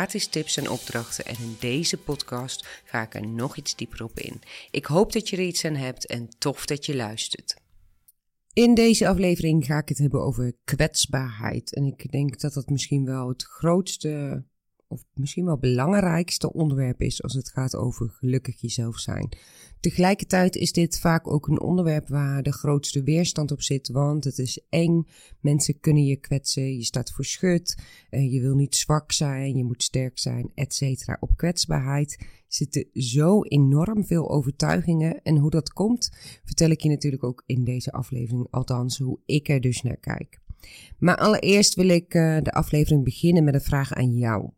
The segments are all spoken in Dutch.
gratis tips en opdrachten. En in deze podcast ga ik er nog iets dieper op in. Ik hoop dat je er iets aan hebt en tof dat je luistert. In deze aflevering ga ik het hebben over kwetsbaarheid. En ik denk dat dat misschien wel het grootste, of misschien wel belangrijkste onderwerp is als het gaat over gelukkig jezelf zijn. Tegelijkertijd is dit vaak ook een onderwerp waar de grootste weerstand op zit, want het is eng. Mensen kunnen je kwetsen, je staat voor schut, eh, je wil niet zwak zijn, je moet sterk zijn, etc. Op kwetsbaarheid zitten zo enorm veel overtuigingen en hoe dat komt, vertel ik je natuurlijk ook in deze aflevering, althans hoe ik er dus naar kijk. Maar allereerst wil ik uh, de aflevering beginnen met een vraag aan jou.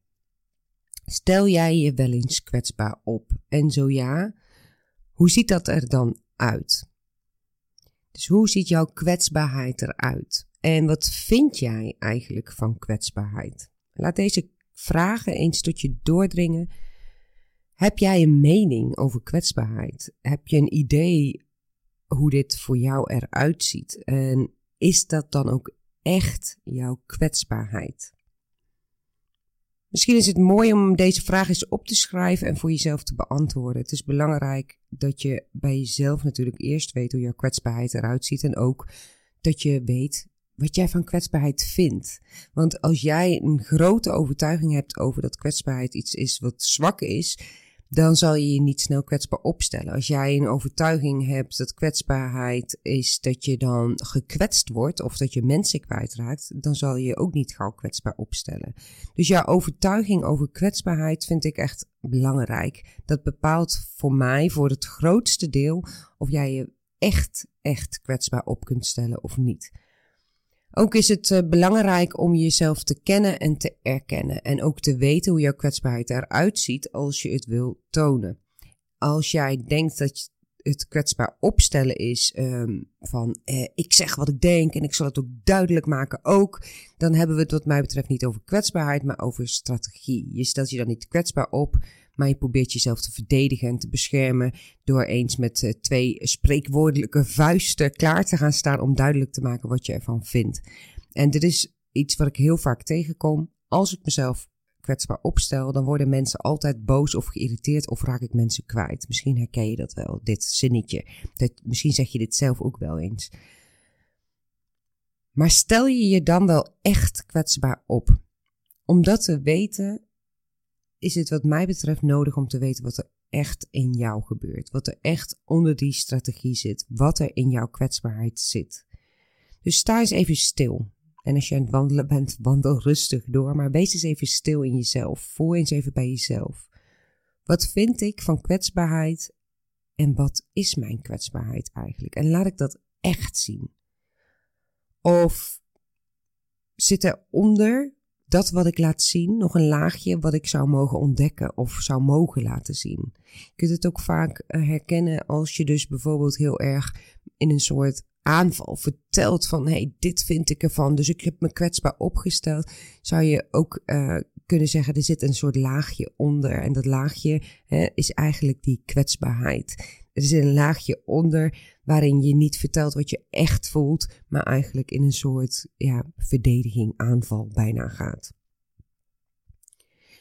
Stel jij je wel eens kwetsbaar op? En zo ja, hoe ziet dat er dan uit? Dus hoe ziet jouw kwetsbaarheid eruit? En wat vind jij eigenlijk van kwetsbaarheid? Laat deze vragen eens tot je doordringen. Heb jij een mening over kwetsbaarheid? Heb je een idee hoe dit voor jou eruit ziet? En is dat dan ook echt jouw kwetsbaarheid? Misschien is het mooi om deze vraag eens op te schrijven en voor jezelf te beantwoorden. Het is belangrijk dat je bij jezelf natuurlijk eerst weet hoe jouw kwetsbaarheid eruit ziet en ook dat je weet wat jij van kwetsbaarheid vindt. Want als jij een grote overtuiging hebt over dat kwetsbaarheid iets is wat zwak is, dan zal je je niet snel kwetsbaar opstellen. Als jij een overtuiging hebt dat kwetsbaarheid is dat je dan gekwetst wordt of dat je mensen kwijtraakt, dan zal je je ook niet gauw kwetsbaar opstellen. Dus jouw overtuiging over kwetsbaarheid vind ik echt belangrijk. Dat bepaalt voor mij voor het grootste deel of jij je echt, echt kwetsbaar op kunt stellen of niet. Ook is het uh, belangrijk om jezelf te kennen en te erkennen. En ook te weten hoe jouw kwetsbaarheid eruit ziet als je het wil tonen. Als jij denkt dat het kwetsbaar opstellen is um, van eh, ik zeg wat ik denk en ik zal het ook duidelijk maken ook, dan hebben we het wat mij betreft niet over kwetsbaarheid, maar over strategie. Je stelt je dan niet kwetsbaar op, maar je probeert jezelf te verdedigen en te beschermen door eens met uh, twee spreekwoordelijke vuisten klaar te gaan staan om duidelijk te maken wat je ervan vindt. En dit is iets wat ik heel vaak tegenkom. Als ik mezelf kwetsbaar opstel, dan worden mensen altijd boos of geïrriteerd of raak ik mensen kwijt. Misschien herken je dat wel, dit zinnetje. Dat, misschien zeg je dit zelf ook wel eens. Maar stel je je dan wel echt kwetsbaar op? Om dat te weten, is het wat mij betreft nodig om te weten wat er echt in jou gebeurt. Wat er echt onder die strategie zit. Wat er in jouw kwetsbaarheid zit. Dus sta eens even stil. En als je aan het wandelen bent, wandel rustig door. Maar wees eens even stil in jezelf. Voel eens even bij jezelf. Wat vind ik van kwetsbaarheid? En wat is mijn kwetsbaarheid eigenlijk? En laat ik dat echt zien. Of zit eronder dat wat ik laat zien nog een laagje wat ik zou mogen ontdekken of zou mogen laten zien. Je kunt het ook vaak eh, herkennen als je dus bijvoorbeeld heel erg in een soort aanval vertelt van hey, dit vind ik ervan, dus ik heb me kwetsbaar opgesteld, zou je ook uh, kunnen zeggen er zit een soort laagje onder en dat laagje hè, is eigenlijk die kwetsbaarheid. Er zit een laagje onder waarin je niet vertelt wat je echt voelt, maar eigenlijk in een soort ja, verdediging, aanval bijna gaat.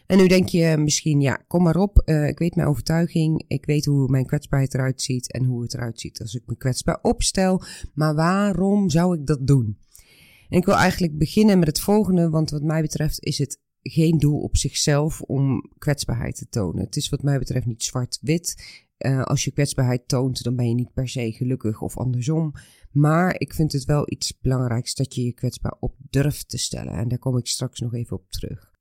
En nu denk je misschien, ja, kom maar op, uh, ik weet mijn overtuiging, ik weet hoe mijn kwetsbaarheid eruit ziet en hoe het eruit ziet als ik me kwetsbaar opstel, maar waarom zou ik dat doen? En ik wil eigenlijk beginnen met het volgende, want wat mij betreft is het geen doel op zichzelf om kwetsbaarheid te tonen. Het is wat mij betreft niet zwart-wit. Uh, als je kwetsbaarheid toont, dan ben je niet per se gelukkig of andersom. Maar ik vind het wel iets belangrijks dat je je kwetsbaar op durft te stellen. En daar kom ik straks nog even op terug.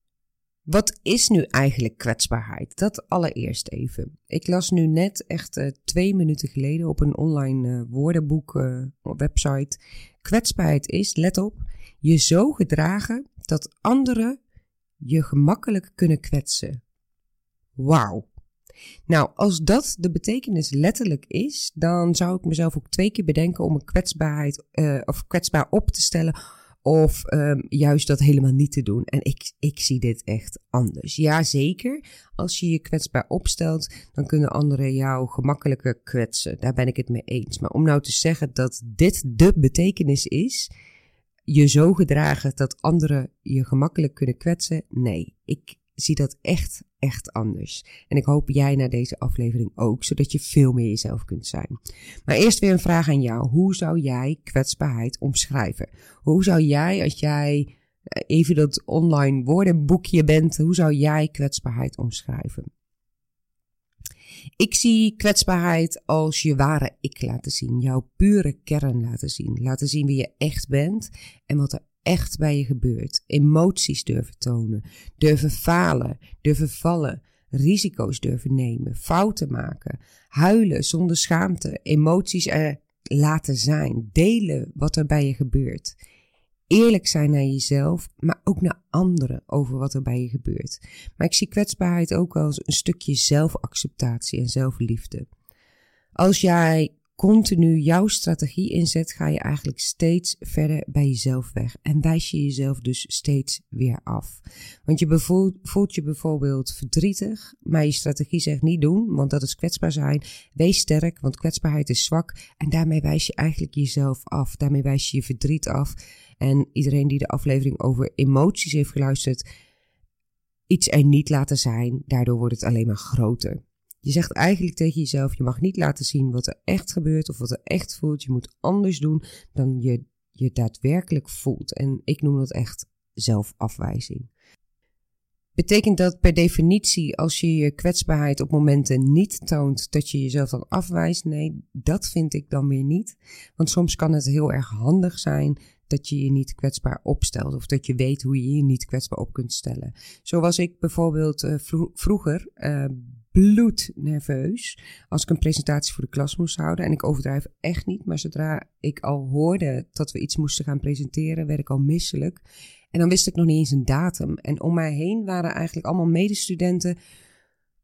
Wat is nu eigenlijk kwetsbaarheid? Dat allereerst even. Ik las nu net, echt uh, twee minuten geleden, op een online uh, woordenboek uh, website. Kwetsbaarheid is, let op, je zo gedragen dat anderen je gemakkelijk kunnen kwetsen. Wauw. Nou, als dat de betekenis letterlijk is, dan zou ik mezelf ook twee keer bedenken om een kwetsbaarheid uh, of kwetsbaar op te stellen of um, juist dat helemaal niet te doen. En ik, ik zie dit echt anders. Jazeker, als je je kwetsbaar opstelt, dan kunnen anderen jou gemakkelijker kwetsen. Daar ben ik het mee eens. Maar om nou te zeggen dat dit de betekenis is, je zo gedragen dat anderen je gemakkelijk kunnen kwetsen, nee. Ik zie dat echt, echt anders. En ik hoop jij na deze aflevering ook, zodat je veel meer jezelf kunt zijn. Maar eerst weer een vraag aan jou. Hoe zou jij kwetsbaarheid omschrijven? Hoe zou jij, als jij eh, even dat online woordenboekje bent, hoe zou jij kwetsbaarheid omschrijven? Ik zie kwetsbaarheid als je ware ik laten zien, jouw pure kern laten zien. Laten zien wie je echt bent en wat er echt bij je gebeurt. Emoties durven tonen, durven falen, durven vallen, risico's durven nemen, fouten maken, huilen zonder schaamte, emoties er laten zijn, delen wat er bij je gebeurt. Eerlijk zijn naar jezelf, maar ook naar anderen over wat er bij je gebeurt. Maar ik zie kwetsbaarheid ook als een stukje zelfacceptatie en zelfliefde. Als jij continu jouw strategie inzet, ga je eigenlijk steeds verder bij jezelf weg. En wijs je jezelf dus steeds weer af. Want je voelt je bijvoorbeeld verdrietig, maar je strategie zegt niet doen, want dat is kwetsbaar zijn. Wees sterk, want kwetsbaarheid is zwak. En daarmee wijs je eigenlijk jezelf af. Daarmee wijs je je verdriet af. En iedereen die de aflevering over emoties heeft geluisterd, iets er niet laten zijn, daardoor wordt het alleen maar groter. Je zegt eigenlijk tegen jezelf: je mag niet laten zien wat er echt gebeurt of wat er echt voelt. Je moet anders doen dan je je daadwerkelijk voelt. En ik noem dat echt zelfafwijzing. Betekent dat per definitie als je je kwetsbaarheid op momenten niet toont, dat je jezelf dan afwijst? Nee, dat vind ik dan weer niet. Want soms kan het heel erg handig zijn dat je je niet kwetsbaar opstelt of dat je weet hoe je je niet kwetsbaar op kunt stellen. Zo was ik bijvoorbeeld uh, vroeger uh, bloednerveus als ik een presentatie voor de klas moest houden. En ik overdrijf echt niet, maar zodra ik al hoorde dat we iets moesten gaan presenteren, werd ik al misselijk. En dan wist ik nog niet eens een datum. En om mij heen waren eigenlijk allemaal medestudenten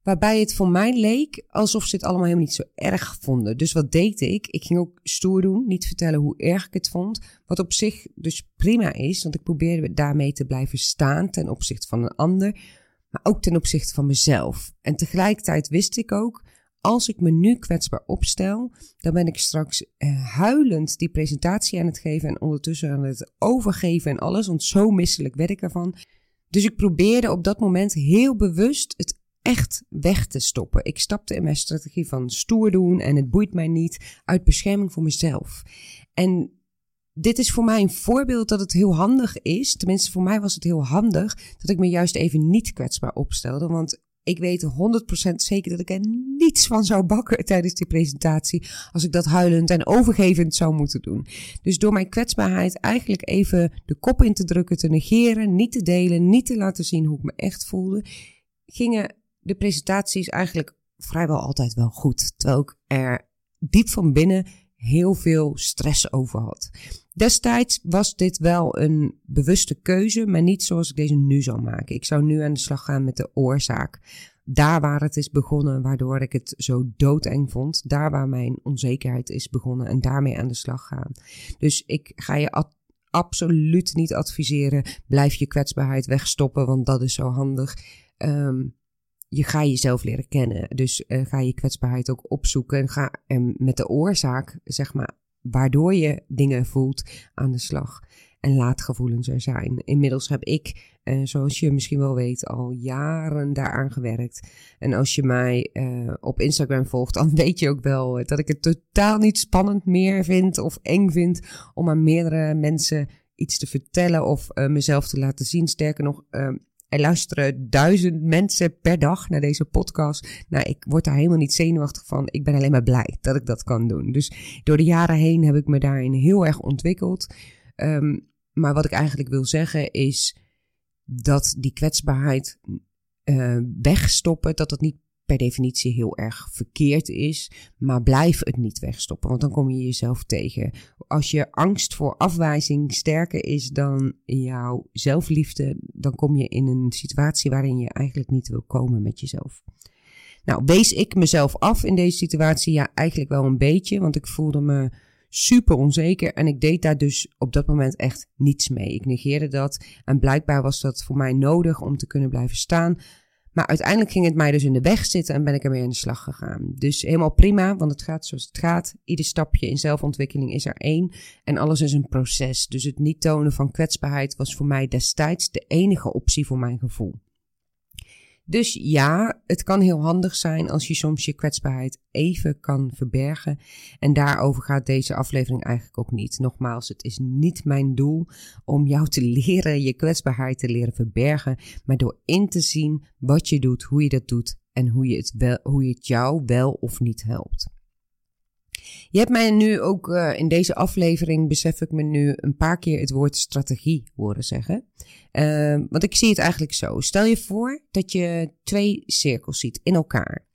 Waarbij het voor mij leek alsof ze het allemaal helemaal niet zo erg vonden. Dus wat deed ik? Ik ging ook stoer doen, niet vertellen hoe erg ik het vond. Wat op zich dus prima is, want ik probeerde daarmee te blijven staan ten opzichte van een ander, ook ten opzichte van mezelf. En tegelijkertijd wist ik ook, als ik me nu kwetsbaar opstel, dan ben ik straks eh, huilend die presentatie aan het geven en ondertussen aan het overgeven en alles, want zo misselijk werd ik ervan. Dus ik probeerde op dat moment heel bewust het echt weg te stoppen. Ik stapte in mijn strategie van stoer doen en het boeit mij niet uit bescherming voor mezelf. En dit is voor mij een voorbeeld dat het heel handig is. Tenminste, voor mij was het heel handig dat ik me juist even niet kwetsbaar opstelde. Want ik weet 100% zeker dat ik er niets van zou bakken tijdens die presentatie. Als ik dat huilend en overgevend zou moeten doen. Dus door mijn kwetsbaarheid eigenlijk even de kop in te drukken, te negeren, niet te delen, niet te laten zien hoe ik me echt voelde, gingen de presentatie is eigenlijk vrijwel altijd wel goed. Terwijl ik er diep van binnen heel veel stress over had. Destijds was dit wel een bewuste keuze, maar niet zoals ik deze nu zou maken. Ik zou nu aan de slag gaan met de oorzaak. Daar waar het is begonnen, waardoor ik het zo doodeng vond. Daar waar mijn onzekerheid is begonnen en daarmee aan de slag gaan. Dus ik ga je absoluut niet adviseren. Blijf je kwetsbaarheid wegstoppen, want dat is zo handig. Um, je ga jezelf leren kennen. Dus uh, ga je kwetsbaarheid ook opzoeken. En ga en met de oorzaak, zeg maar, waardoor je dingen voelt, aan de slag. En laat gevoelens er zijn. Inmiddels heb ik, uh, zoals je misschien wel weet, al jaren daaraan gewerkt. En als je mij uh, op Instagram volgt, dan weet je ook wel dat ik het totaal niet spannend meer vind of eng vind om aan meerdere mensen iets te vertellen of mezelf te laten zien. Sterker nog, er luisteren duizend mensen per dag naar deze podcast. Nou, ik word daar helemaal niet zenuwachtig van. Ik ben alleen maar blij dat ik dat kan doen. Dus door de jaren heen heb ik me daarin heel erg ontwikkeld. Um, maar wat ik eigenlijk wil zeggen is dat die kwetsbaarheid uh, wegstoppen, dat dat niet per definitie heel erg verkeerd is, maar blijf het niet wegstoppen, want dan kom je jezelf tegen. Als je angst voor afwijzing sterker is dan jouw zelfliefde, dan kom je in een situatie waarin je eigenlijk niet wil komen met jezelf. Nou, wees ik mezelf af in deze situatie? Ja, eigenlijk wel een beetje, want ik voelde me super onzeker en ik deed daar dus op dat moment echt niets mee. Ik negeerde dat en blijkbaar was dat voor mij nodig om te kunnen blijven staan. Maar uiteindelijk ging het mij dus in de weg zitten en ben ik ermee aan de slag gegaan. Dus helemaal prima, want het gaat zoals het gaat. Ieder stapje in zelfontwikkeling is er één en alles is een proces. Dus het niet tonen van kwetsbaarheid was voor mij destijds de enige optie voor mijn gevoel. Dus ja, het kan heel handig zijn als je soms je kwetsbaarheid even kan verbergen. En daarover gaat deze aflevering eigenlijk ook niet. Nogmaals, het is niet mijn doel om jou te leren je kwetsbaarheid te leren verbergen, maar door in te zien wat je doet, hoe je dat doet en hoe, je het, wel, hoe je het jou wel of niet helpt. Je hebt mij nu ook uh, in deze aflevering, besef ik me nu, een paar keer het woord strategie horen zeggen. Uh, want ik zie het eigenlijk zo. Stel je voor dat je twee cirkels ziet in elkaar.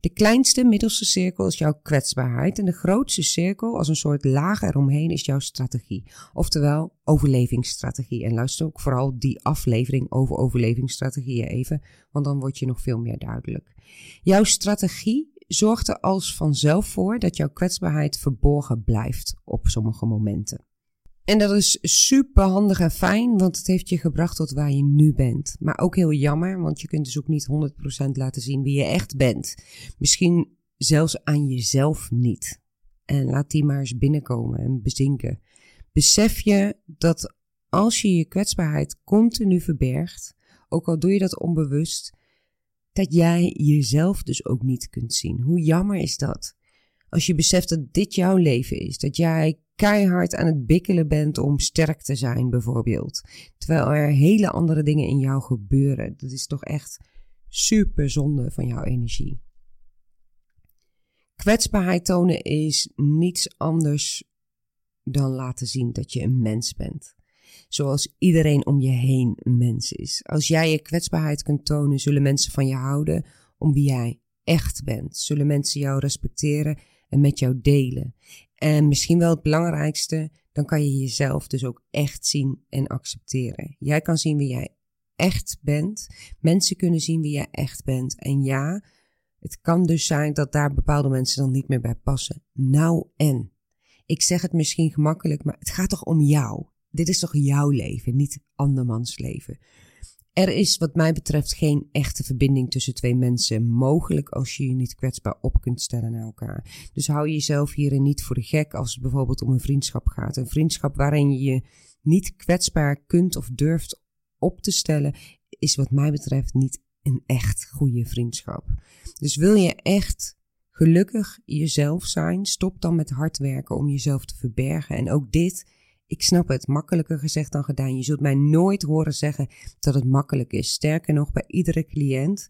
De kleinste, middelste cirkel is jouw kwetsbaarheid en de grootste cirkel, als een soort laag eromheen, is jouw strategie. Oftewel overlevingsstrategie. En luister ook vooral die aflevering over overlevingsstrategieën even, want dan word je nog veel meer duidelijk. Jouw strategie zorgt er als vanzelf voor dat jouw kwetsbaarheid verborgen blijft op sommige momenten. En dat is super handig en fijn, want het heeft je gebracht tot waar je nu bent. Maar ook heel jammer, want je kunt dus ook niet 100% laten zien wie je echt bent. Misschien zelfs aan jezelf niet. En laat die maar eens binnenkomen en bezinken. Besef je dat als je je kwetsbaarheid continu verbergt, ook al doe je dat onbewust, dat jij jezelf dus ook niet kunt zien. Hoe jammer is dat? Als je beseft dat dit jouw leven is, dat jij keihard aan het bikkelen bent om sterk te zijn, bijvoorbeeld. Terwijl er hele andere dingen in jou gebeuren. Dat is toch echt super zonde van jouw energie. Kwetsbaarheid tonen is niets anders dan laten zien dat je een mens bent zoals iedereen om je heen een mens is. Als jij je kwetsbaarheid kunt tonen, zullen mensen van je houden om wie jij echt bent. Zullen mensen jou respecteren en met jou delen. En misschien wel het belangrijkste, dan kan je jezelf dus ook echt zien en accepteren. Jij kan zien wie jij echt bent. Mensen kunnen zien wie jij echt bent. En ja, het kan dus zijn dat daar bepaalde mensen dan niet meer bij passen. Nou en. Ik zeg het misschien gemakkelijk, maar het gaat toch om jou. Dit is toch jouw leven, niet andermans leven. Er is wat mij betreft geen echte verbinding tussen twee mensen mogelijk als je je niet kwetsbaar op kunt stellen naar elkaar. Dus hou jezelf hierin niet voor de gek als het bijvoorbeeld om een vriendschap gaat. Een vriendschap waarin je je niet kwetsbaar kunt of durft op te stellen, is wat mij betreft niet een echt goede vriendschap. Dus wil je echt gelukkig jezelf zijn, stop dan met hard werken om jezelf te verbergen. En ook dit ik snap het, makkelijker gezegd dan gedaan. Je zult mij nooit horen zeggen dat het makkelijk is. Sterker nog, bij iedere cliënt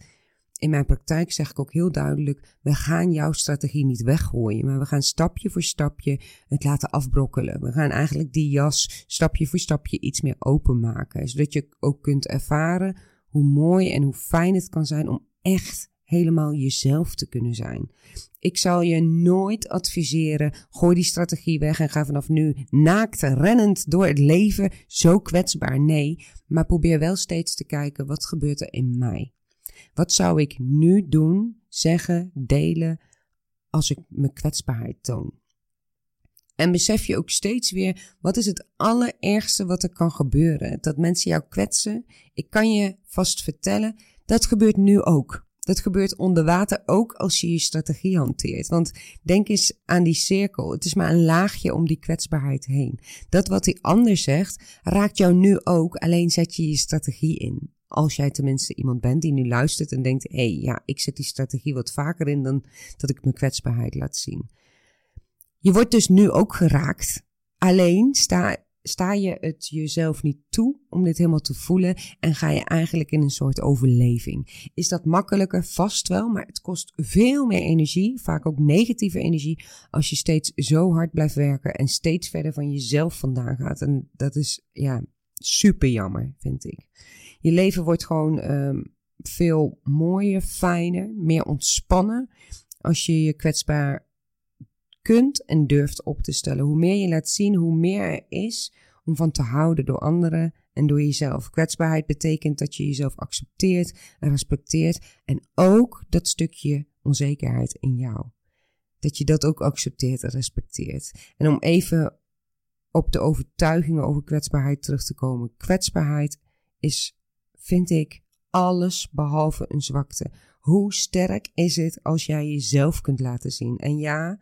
in mijn praktijk zeg ik ook heel duidelijk: we gaan jouw strategie niet weggooien, maar we gaan stapje voor stapje het laten afbrokkelen. We gaan eigenlijk die jas stapje voor stapje iets meer openmaken, zodat je ook kunt ervaren hoe mooi en hoe fijn het kan zijn om echt helemaal jezelf te kunnen zijn. Ik zal je nooit adviseren, gooi die strategie weg en ga vanaf nu naakt, rennend door het leven, zo kwetsbaar. Nee, maar probeer wel steeds te kijken, wat gebeurt er in mij? Wat zou ik nu doen, zeggen, delen, als ik mijn kwetsbaarheid toon? En besef je ook steeds weer, wat is het allerergste wat er kan gebeuren? Dat mensen jou kwetsen. Ik kan je vast vertellen, dat gebeurt nu ook. Dat gebeurt onder water ook als je je strategie hanteert. Want denk eens aan die cirkel. Het is maar een laagje om die kwetsbaarheid heen. Dat wat die ander zegt, raakt jou nu ook, alleen zet je je strategie in. Als jij tenminste iemand bent die nu luistert en denkt: hé, hey, ja, ik zet die strategie wat vaker in dan dat ik mijn kwetsbaarheid laat zien. Je wordt dus nu ook geraakt. Alleen sta sta je het jezelf niet toe om dit helemaal te voelen en ga je eigenlijk in een soort overleving. Is dat makkelijker? Vast wel, maar het kost veel meer energie, vaak ook negatieve energie, als je steeds zo hard blijft werken en steeds verder van jezelf vandaan gaat. En dat is ja super jammer, vind ik. Je leven wordt gewoon um, veel mooier, fijner, meer ontspannen als je je kwetsbaar kunt en durft op te stellen. Hoe meer je laat zien, hoe meer er is om van te houden door anderen en door jezelf. Kwetsbaarheid betekent dat je jezelf accepteert en respecteert en ook dat stukje onzekerheid in jou. Dat je dat ook accepteert en respecteert. En om even op de overtuigingen over kwetsbaarheid terug te komen. Kwetsbaarheid is, vind ik, alles behalve een zwakte. Hoe sterk is het als jij jezelf kunt laten zien? En ja,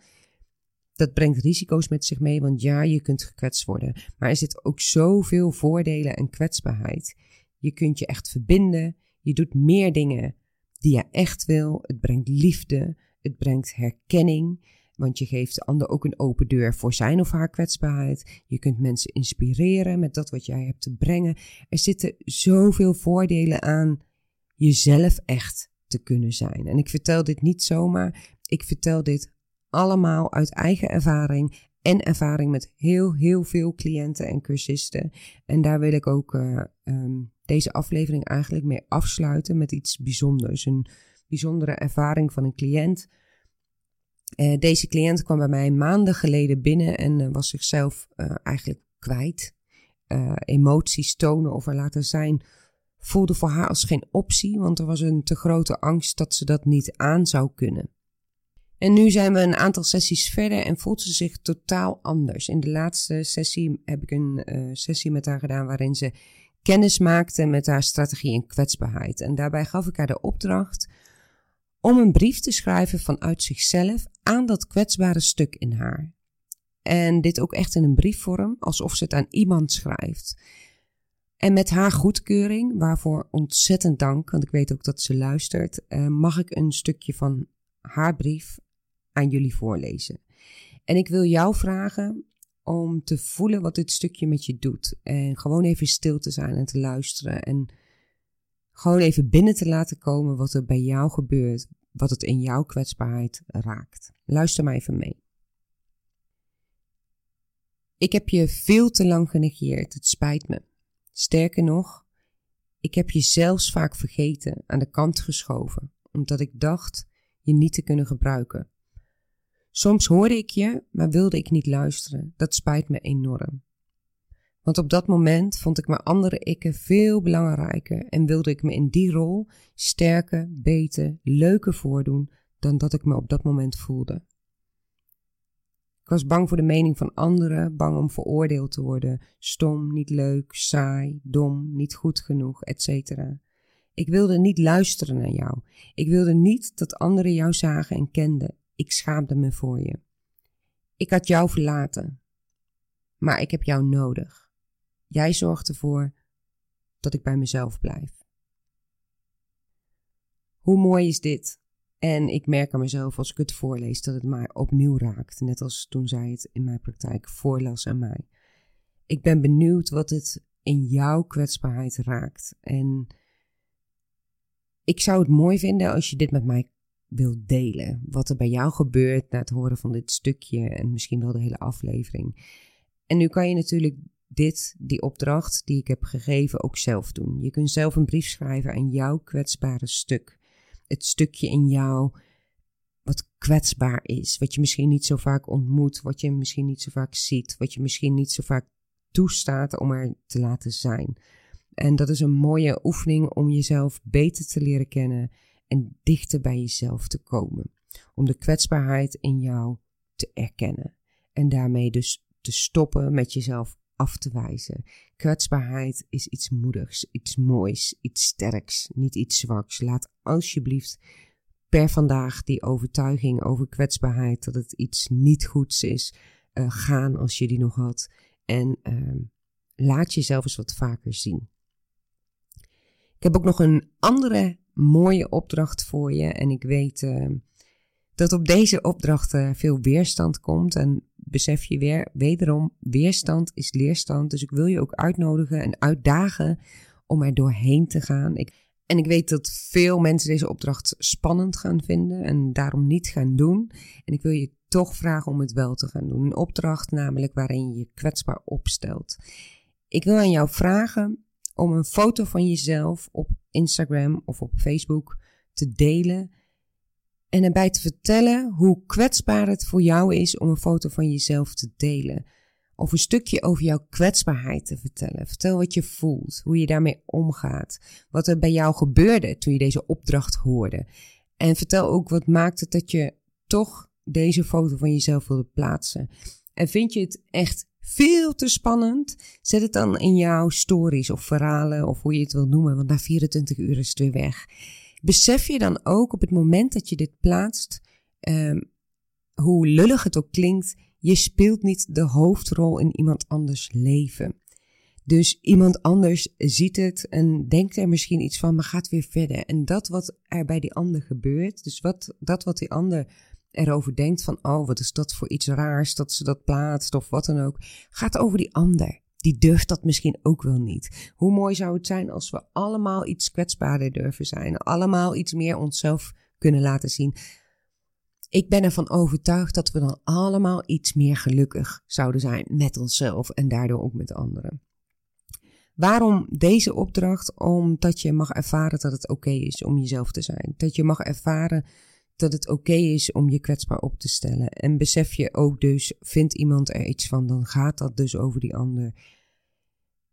dat brengt risico's met zich mee, want ja, je kunt gekwetst worden. Maar er zit ook zoveel voordelen en kwetsbaarheid. Je kunt je echt verbinden. Je doet meer dingen die je echt wil. Het brengt liefde. Het brengt herkenning. Want je geeft de ander ook een open deur voor zijn of haar kwetsbaarheid. Je kunt mensen inspireren met dat wat jij hebt te brengen. Er zitten zoveel voordelen aan jezelf echt te kunnen zijn. En ik vertel dit niet zomaar. Ik vertel dit allemaal uit eigen ervaring en ervaring met heel, heel veel cliënten en cursisten. En daar wil ik ook uh, um, deze aflevering eigenlijk mee afsluiten met iets bijzonders. Een bijzondere ervaring van een cliënt. Uh, deze cliënt kwam bij mij maanden geleden binnen en uh, was zichzelf eigenlijk kwijt. emoties tonen of er laten zijn voelde voor haar als geen optie, want er was een te grote angst dat ze dat niet aan zou kunnen. En nu zijn we een aantal sessies verder en voelt ze zich totaal anders. In de laatste sessie heb ik een uh, sessie met haar gedaan waarin ze kennis maakte met haar strategie en kwetsbaarheid. En daarbij gaf ik haar de opdracht om een brief te schrijven vanuit zichzelf aan dat kwetsbare stuk in haar. En dit ook echt in een briefvorm, alsof ze het aan iemand schrijft. En met haar goedkeuring, waarvoor ontzettend dank, want ik weet ook dat ze luistert, uh, mag ik een stukje van haar brief aan jullie voorlezen. En ik wil jou vragen om te voelen wat dit stukje met je doet. En gewoon even stil te zijn en te luisteren. En gewoon even binnen te laten komen wat er bij jou gebeurt. Wat het in jouw kwetsbaarheid raakt. Luister maar even mee. Ik heb je veel te lang genegeerd. Het spijt me. Sterker nog, ik heb je zelfs vaak vergeten, aan de kant geschoven, omdat ik dacht je niet te kunnen gebruiken. Soms hoorde ik je, maar wilde ik niet luisteren. Dat spijt me enorm. Want op dat moment vond ik mijn andere ikken veel belangrijker en wilde ik me in die rol sterker, beter, leuker voordoen dan dat ik me op dat moment voelde. Ik was bang voor de mening van anderen, bang om veroordeeld te worden, stom, niet leuk, saai, dom, niet goed genoeg, etc. Ik wilde niet luisteren naar jou. Ik wilde niet dat anderen jou zagen en kenden. Ik schaamde me voor je. Ik had jou verlaten. Maar ik heb jou nodig. Jij zorgt ervoor dat ik bij mezelf blijf. Hoe mooi is dit? En ik merk aan mezelf als ik het voorlees dat het mij opnieuw raakt. Net als toen zij het in mijn praktijk voorlas aan mij. Ik ben benieuwd wat het in jouw kwetsbaarheid raakt. En ik zou het mooi vinden als je dit met mij wilt delen. Wat er bij jou gebeurt na het horen van dit stukje en misschien wel de hele aflevering. En nu kan je natuurlijk dit, die opdracht die ik heb gegeven, ook zelf doen. Je kunt zelf een brief schrijven aan jouw kwetsbare stuk. Het stukje in jou wat kwetsbaar is, wat je misschien niet zo vaak ontmoet, wat je misschien niet zo vaak ziet, wat je misschien niet zo vaak toestaat om er te laten zijn. En dat is een mooie oefening om jezelf beter te leren kennen en dichter bij jezelf te komen. Om de kwetsbaarheid in jou te erkennen. En daarmee dus te stoppen met jezelf af te wijzen. Kwetsbaarheid is iets moedigs, iets moois, iets sterks, niet iets zwaks. Laat alsjeblieft per vandaag die overtuiging over kwetsbaarheid, dat het iets niet goeds is, uh, gaan als je die nog had. En uh, laat jezelf eens wat vaker zien. Ik heb ook nog een andere mooie opdracht voor je. En ik weet uh, dat op deze opdracht uh, veel weerstand komt. En besef je weer, wederom, weerstand is leerstand. Dus ik wil je ook uitnodigen en uitdagen om er doorheen te gaan. Ik, en ik weet dat veel mensen deze opdracht spannend gaan vinden en daarom niet gaan doen. En ik wil je toch vragen om het wel te gaan doen. Een opdracht namelijk waarin je je kwetsbaar opstelt. Ik wil aan jou vragen om een foto van jezelf op Instagram of op Facebook te delen en erbij te vertellen hoe kwetsbaar het voor jou is om een foto van jezelf te delen. Of een stukje over jouw kwetsbaarheid te vertellen. Vertel wat je voelt, hoe je daarmee omgaat, wat er bij jou gebeurde toen je deze opdracht hoorde. En vertel ook wat maakte dat je toch deze foto van jezelf wilde plaatsen. En vind je het echt veel te spannend? Zet het dan in jouw stories of verhalen of hoe je het wil noemen, want na 24 uur is het weer weg. Besef je dan ook op het moment dat je dit plaatst, um, hoe lullig het ook klinkt, je speelt niet de hoofdrol in iemand anders leven. Dus iemand anders ziet het en denkt er misschien iets van, maar gaat weer verder. En dat wat er bij die ander gebeurt, dus wat, dat wat die ander erover denkt van, oh, wat is dat voor iets raars dat ze dat plaatst of wat dan ook, gaat over die ander. Die durft dat misschien ook wel niet. Hoe mooi zou het zijn als we allemaal iets kwetsbaarder durven zijn, allemaal iets meer onszelf kunnen laten zien. Ik ben ervan overtuigd dat we dan allemaal iets meer gelukkig zouden zijn met onszelf en daardoor ook met anderen. Waarom deze opdracht? Omdat je mag ervaren dat het oké is om jezelf te zijn. Dat je mag ervaren dat het oké is om je kwetsbaar op te stellen. En besef je ook dus, vindt iemand er iets van, dan gaat dat dus over die ander.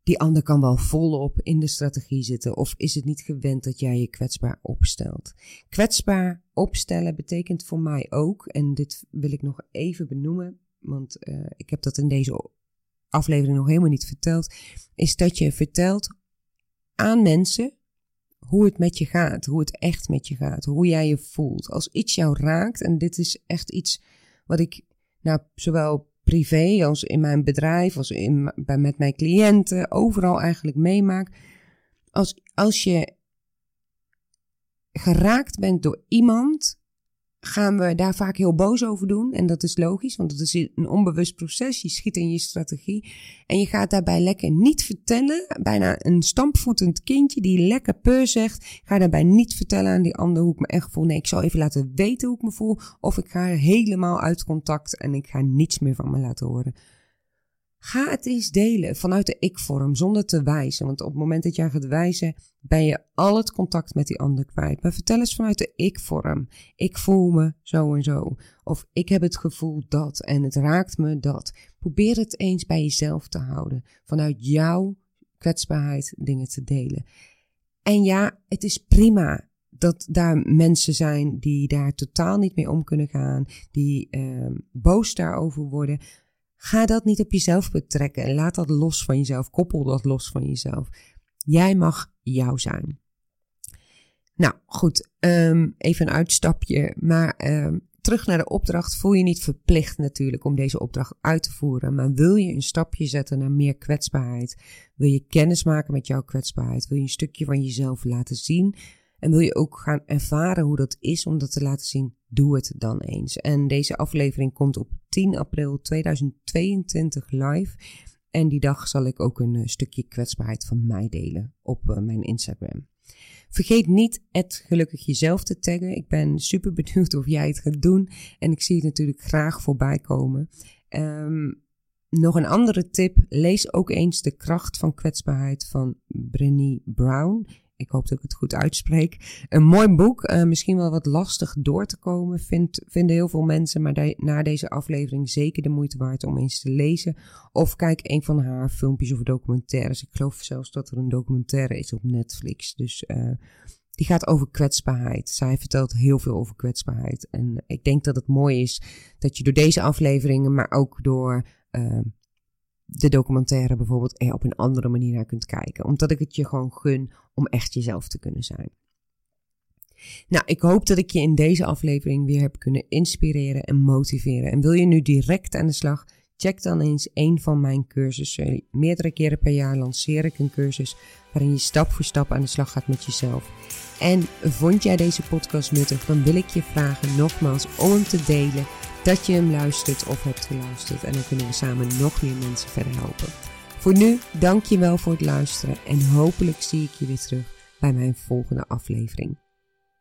Die ander kan wel volop in de strategie zitten, of is het niet gewend dat jij je kwetsbaar opstelt? Kwetsbaar opstellen betekent voor mij ook, en dit wil ik nog even benoemen, want uh, ik heb dat in deze aflevering nog helemaal niet verteld, is dat je vertelt aan mensen hoe het met je gaat, hoe het echt met je gaat, hoe jij je voelt. Als iets jou raakt, en dit is echt iets wat ik nou, zowel privé als in mijn bedrijf, als in, bij, met mijn cliënten, overal eigenlijk meemaak. Als, als je geraakt bent door iemand gaan we daar vaak heel boos over doen. En dat is logisch, want het is een onbewust proces. Je schiet in je strategie. En je gaat daarbij lekker niet vertellen. Bijna een stampvoetend kindje die lekker peur zegt. Ga daarbij niet vertellen aan die ander hoe ik me echt voel. Nee, ik zal even laten weten hoe ik me voel. Of ik ga helemaal uit contact en ik ga niets meer van me laten horen. Ga het eens delen vanuit de ik-vorm, zonder te wijzen. Want op het moment dat jij gaat wijzen, ben je al het contact met die ander kwijt. Maar vertel eens vanuit de ik-vorm. Ik voel me zo en zo. Of ik heb het gevoel dat en het raakt me dat. Probeer het eens bij jezelf te houden. Vanuit jouw kwetsbaarheid dingen te delen. En ja, het is prima dat daar mensen zijn die daar totaal niet mee om kunnen gaan, die uh, boos daarover worden. Ga dat niet op jezelf betrekken en laat dat los van jezelf. Koppel dat los van jezelf. Jij mag jou zijn. Nou goed, um, even een uitstapje. Maar um, terug naar de opdracht. Voel je niet verplicht natuurlijk om deze opdracht uit te voeren. Maar wil je een stapje zetten naar meer kwetsbaarheid? Wil je kennis maken met jouw kwetsbaarheid? Wil je een stukje van jezelf laten zien? En wil je ook gaan ervaren hoe dat is om dat te laten zien? Doe het dan eens. En deze aflevering komt op 10 april 2022 live. En die dag zal ik ook een eh, stukje kwetsbaarheid van mij delen op uh, mijn Instagram. Vergeet niet het gelukkig jezelf te taggen. Ik ben super benieuwd of jij het gaat doen. En ik zie het natuurlijk graag voorbij komen. Um, nog een andere tip. Lees ook eens De kracht van kwetsbaarheid van Brené Brown. Ik hoop dat ik het goed uitspreek. Een mooi boek, uh, misschien wel wat lastig door te komen, vind, vinden heel veel mensen. Maar na deze aflevering zeker de moeite waard om eens te lezen. Of kijk een van haar filmpjes of documentaires. Ik geloof zelfs dat er een documentaire is op Netflix. Dus uh, die gaat over kwetsbaarheid. Zij vertelt heel veel over kwetsbaarheid. En ik denk dat het mooi is dat je door deze afleveringen, maar ook door uh, de documentaire bijvoorbeeld er op een andere manier naar kunt kijken. Omdat ik het je gewoon gun om echt jezelf te kunnen zijn. Nou, ik hoop dat ik je in deze aflevering weer heb kunnen inspireren en motiveren. En wil je nu direct aan de slag? Check dan eens een van mijn cursussen. Meerdere keren per jaar lanceer ik een cursus waarin je stap voor stap aan de slag gaat met jezelf. En vond jij deze podcast nuttig, dan wil ik je vragen nogmaals om hem te delen dat je hem luistert of hebt geluisterd. En dan kunnen we samen nog meer mensen verder helpen. Voor nu, dank je wel voor het luisteren en hopelijk zie ik je weer terug bij mijn volgende aflevering.